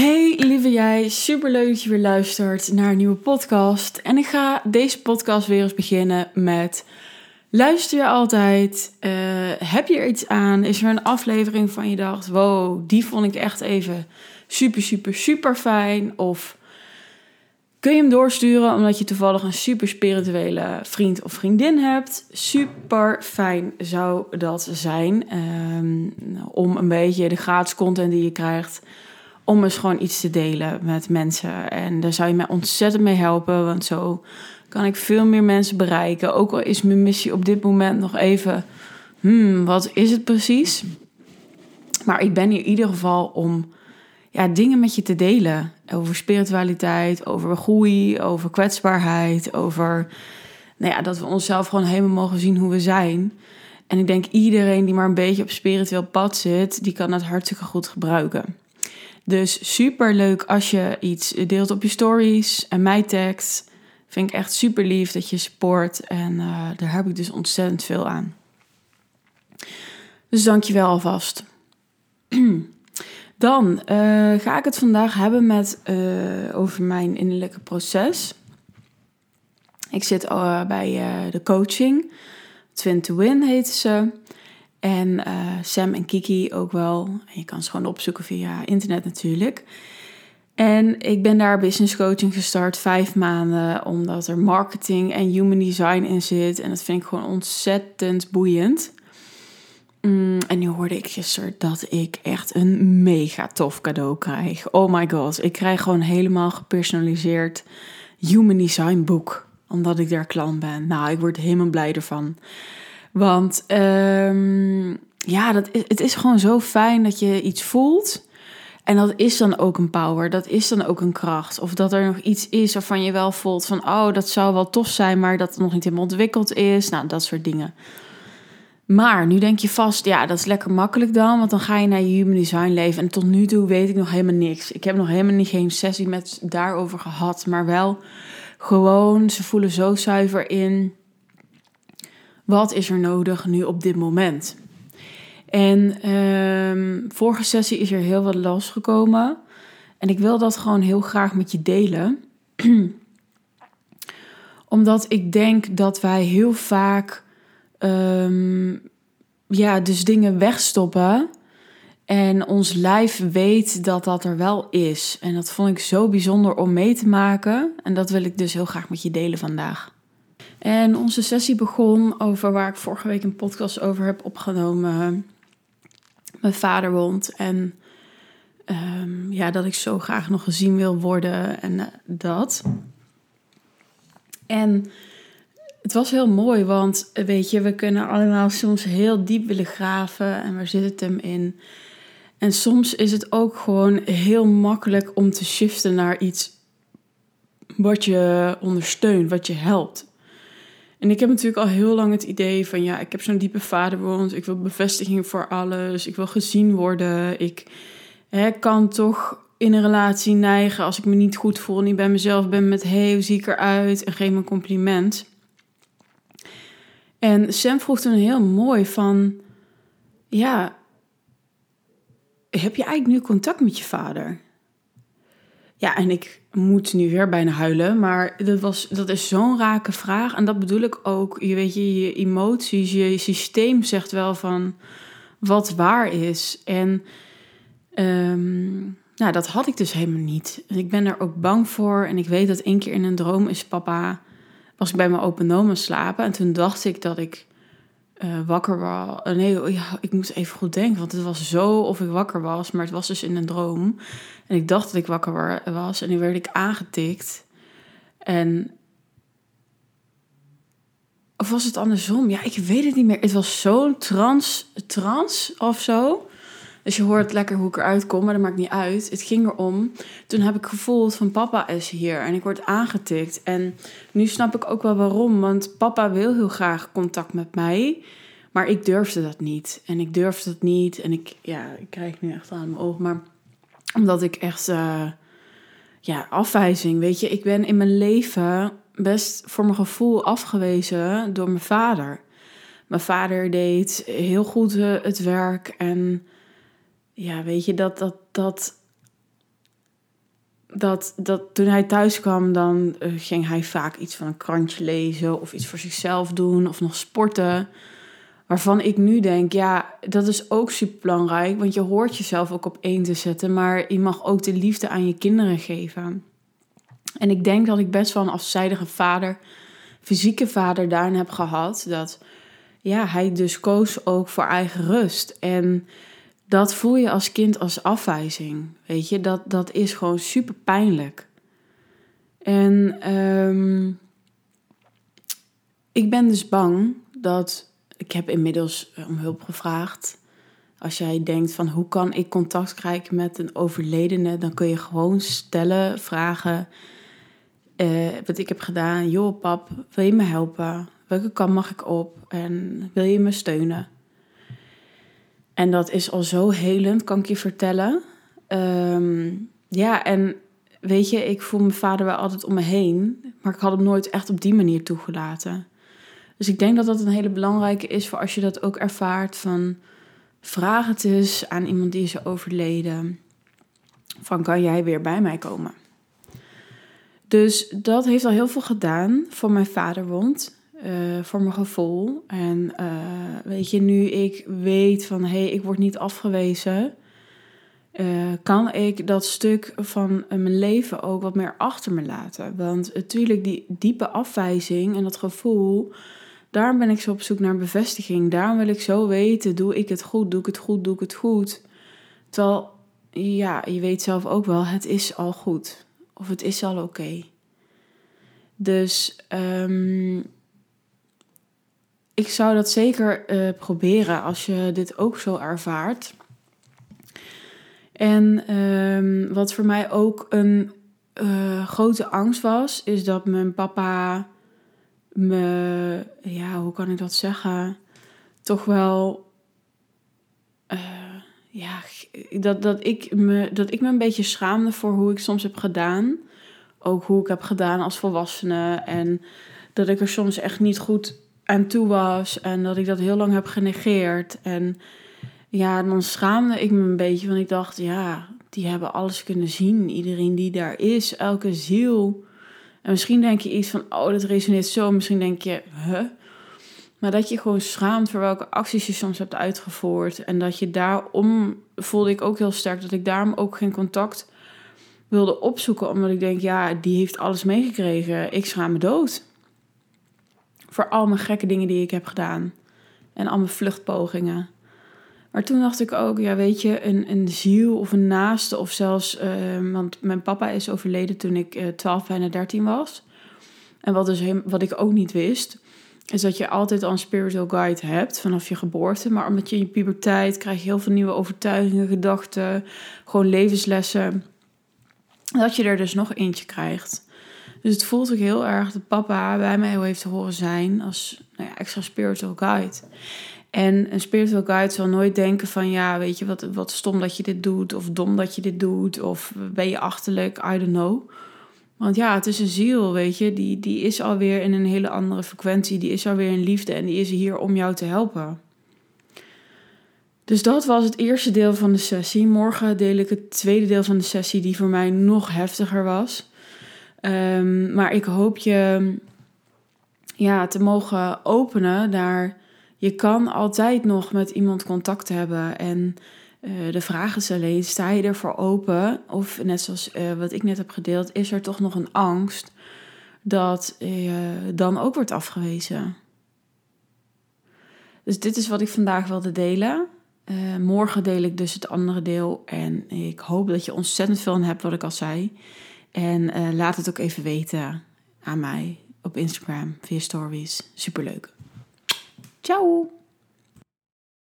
Hey lieve jij, super leuk dat je weer luistert naar een nieuwe podcast. En ik ga deze podcast weer eens beginnen met: luister je altijd? Uh, heb je er iets aan? Is er een aflevering van je dacht: wow, die vond ik echt even super, super, super fijn? Of kun je hem doorsturen omdat je toevallig een super spirituele vriend of vriendin hebt? Super fijn zou dat zijn um, om een beetje de gratis content die je krijgt om eens gewoon iets te delen met mensen. En daar zou je mij ontzettend mee helpen, want zo kan ik veel meer mensen bereiken. Ook al is mijn missie op dit moment nog even, hmm, wat is het precies? Maar ik ben hier in ieder geval om ja, dingen met je te delen. Over spiritualiteit, over groei, over kwetsbaarheid, over nou ja, dat we onszelf gewoon helemaal mogen zien hoe we zijn. En ik denk iedereen die maar een beetje op spiritueel pad zit, die kan het hartstikke goed gebruiken. Dus super leuk als je iets deelt op je stories en mij tagt. Vind ik echt super lief dat je support. En uh, daar heb ik dus ontzettend veel aan. Dus dank je wel alvast. Dan uh, ga ik het vandaag hebben met, uh, over mijn innerlijke proces. Ik zit bij de coaching. Twin to Win heet ze. En uh, Sam en Kiki ook wel. En je kan ze gewoon opzoeken via internet natuurlijk. En ik ben daar business coaching gestart, vijf maanden, omdat er marketing en human design in zit. En dat vind ik gewoon ontzettend boeiend. Mm, en nu hoorde ik gisteren dat ik echt een mega tof cadeau krijg. Oh my god, ik krijg gewoon helemaal gepersonaliseerd human design boek. Omdat ik daar klant ben. Nou, ik word helemaal blij ervan. Want um, ja, dat, het is gewoon zo fijn dat je iets voelt. En dat is dan ook een power, dat is dan ook een kracht. Of dat er nog iets is waarvan je wel voelt van... oh, dat zou wel tof zijn, maar dat het nog niet helemaal ontwikkeld is. Nou, dat soort dingen. Maar nu denk je vast, ja, dat is lekker makkelijk dan. Want dan ga je naar je human design leven. En tot nu toe weet ik nog helemaal niks. Ik heb nog helemaal niet geen sessie met daarover gehad. Maar wel gewoon, ze voelen zo zuiver in wat is er nodig nu op dit moment? En um, vorige sessie is er heel wat losgekomen. En ik wil dat gewoon heel graag met je delen. Omdat ik denk dat wij heel vaak um, ja, dus dingen wegstoppen. En ons lijf weet dat dat er wel is. En dat vond ik zo bijzonder om mee te maken. En dat wil ik dus heel graag met je delen vandaag. En onze sessie begon over waar ik vorige week een podcast over heb opgenomen. Mijn vaderwond. En um, ja, dat ik zo graag nog gezien wil worden en uh, dat. En het was heel mooi, want weet je, we kunnen allemaal soms heel diep willen graven en waar zit het hem in? En soms is het ook gewoon heel makkelijk om te shiften naar iets wat je ondersteunt, wat je helpt. En ik heb natuurlijk al heel lang het idee van ja, ik heb zo'n diepe vaderwond. Ik wil bevestiging voor alles. Ik wil gezien worden. Ik hè, kan toch in een relatie neigen als ik me niet goed voel, niet bij mezelf ben met hey, hoe zie ik eruit? En geef me een compliment. En Sam vroeg toen heel mooi van ja, heb je eigenlijk nu contact met je vader? Ja, en ik moet nu weer bijna huilen, maar dat, was, dat is zo'n rake vraag. En dat bedoel ik ook. Je weet je, je emoties, je systeem zegt wel van wat waar is. En um, nou, dat had ik dus helemaal niet. Ik ben er ook bang voor. En ik weet dat één keer in een droom is papa, was ik bij mijn open nomen slapen. En toen dacht ik dat ik uh, wakker was. Uh, nee, oh ik moest even goed denken, want het was zo of ik wakker was, maar het was dus in een droom. En ik dacht dat ik wakker was en nu werd ik aangetikt. En. Of was het andersom? Ja, ik weet het niet meer. Het was zo'n trans, trans of zo. Dus je hoort lekker hoe ik eruit kom, maar dat maakt niet uit. Het ging erom. Toen heb ik gevoeld van papa is hier en ik word aangetikt. En nu snap ik ook wel waarom, want papa wil heel graag contact met mij. Maar ik durfde dat niet. En ik durfde dat niet. En ik, ja, ik krijg nu echt aan mijn ogen. Maar omdat ik echt, uh, ja, afwijzing. Weet je, ik ben in mijn leven best voor mijn gevoel afgewezen door mijn vader. Mijn vader deed heel goed uh, het werk en ja, weet je, dat, dat, dat dat, dat toen hij thuis kwam, dan eh, ging hij vaak iets van een krantje lezen of iets voor zichzelf doen of nog sporten. Waarvan ik nu denk, ja, dat is ook super belangrijk, want je hoort jezelf ook op één te zetten, maar je mag ook de liefde aan je kinderen geven. En ik denk dat ik best wel een afzijdige vader, fysieke vader daarin heb gehad, dat ja, hij dus koos ook voor eigen rust. En dat voel je als kind als afwijzing. Weet je, dat, dat is gewoon super pijnlijk. En um, ik ben dus bang dat. Ik heb inmiddels om hulp gevraagd. Als jij denkt van hoe kan ik contact krijgen met een overledene, dan kun je gewoon stellen, vragen. Uh, wat ik heb gedaan. Joh, pap, wil je me helpen? Welke kant mag ik op? En wil je me steunen? En dat is al zo helend, kan ik je vertellen. Ehm, ja, en weet je, ik voel mijn vader wel altijd om me heen. Maar ik had hem nooit echt op die manier toegelaten. Dus ik denk dat dat een hele belangrijke is voor als je dat ook ervaart. Van vraag het eens aan iemand die is overleden. Van kan jij weer bij mij komen? Dus dat heeft al heel veel gedaan voor mijn vaderwond. Uh, voor mijn gevoel. En uh, weet je, nu ik weet van hé, hey, ik word niet afgewezen, uh, kan ik dat stuk van mijn leven ook wat meer achter me laten. Want natuurlijk, die diepe afwijzing en dat gevoel, daarom ben ik zo op zoek naar bevestiging. Daarom wil ik zo weten, doe ik het goed, doe ik het goed, doe ik het goed. Terwijl, ja, je weet zelf ook wel, het is al goed. Of het is al oké. Dus um, ik zou dat zeker uh, proberen als je dit ook zo ervaart. En um, wat voor mij ook een uh, grote angst was, is dat mijn papa me, ja, hoe kan ik dat zeggen? Toch wel, uh, ja, dat, dat, ik me, dat ik me een beetje schaamde voor hoe ik soms heb gedaan. Ook hoe ik heb gedaan als volwassene. En dat ik er soms echt niet goed aan toe was en dat ik dat heel lang heb genegeerd. En ja, dan schaamde ik me een beetje, want ik dacht, ja, die hebben alles kunnen zien. Iedereen die daar is, elke ziel. En misschien denk je iets van, oh, dat resoneert zo. Misschien denk je, huh? Maar dat je gewoon schaamt voor welke acties je soms hebt uitgevoerd. En dat je daarom, voelde ik ook heel sterk, dat ik daarom ook geen contact wilde opzoeken. Omdat ik denk, ja, die heeft alles meegekregen. Ik schaam me dood. Voor al mijn gekke dingen die ik heb gedaan. En al mijn vluchtpogingen. Maar toen dacht ik ook, ja weet je, een, een ziel of een naaste of zelfs... Uh, want mijn papa is overleden toen ik uh, 12, bijna 13 was. En wat, dus wat ik ook niet wist, is dat je altijd al een spiritual guide hebt vanaf je geboorte. Maar omdat je in je puberteit krijg je heel veel nieuwe overtuigingen, gedachten, gewoon levenslessen. Dat je er dus nog eentje krijgt. Dus het voelt ook heel erg dat papa bij mij heeft horen zijn als nou ja, extra spiritual guide. En een spiritual guide zal nooit denken van ja, weet je, wat, wat stom dat je dit doet, of dom dat je dit doet, of ben je achterlijk, I don't know. Want ja, het is een ziel, weet je, die, die is alweer in een hele andere frequentie, die is alweer in liefde en die is hier om jou te helpen. Dus dat was het eerste deel van de sessie. Morgen deel ik het tweede deel van de sessie, die voor mij nog heftiger was. Um, maar ik hoop je ja, te mogen openen daar. Je kan altijd nog met iemand contact hebben en uh, de vraag is alleen, sta je ervoor open? Of net zoals uh, wat ik net heb gedeeld, is er toch nog een angst dat je dan ook wordt afgewezen? Dus dit is wat ik vandaag wilde delen. Morgen deel ik dus het andere deel. En ik hoop dat je ontzettend veel aan hebt, wat ik al zei. En uh, laat het ook even weten aan mij op Instagram via stories. Superleuk. Ciao!